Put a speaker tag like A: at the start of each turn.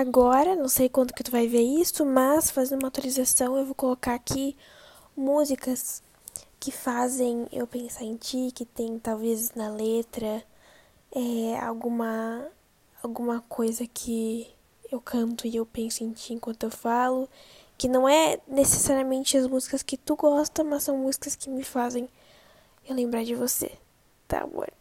A: agora, não sei quando que tu vai ver isso, mas fazendo uma atualização eu vou colocar aqui músicas que fazem eu pensar em ti, que tem talvez na letra é, alguma alguma coisa que eu canto e eu penso em ti enquanto eu falo, que não é necessariamente as músicas que tu gosta, mas são músicas que me fazem eu lembrar de você, tá, amor?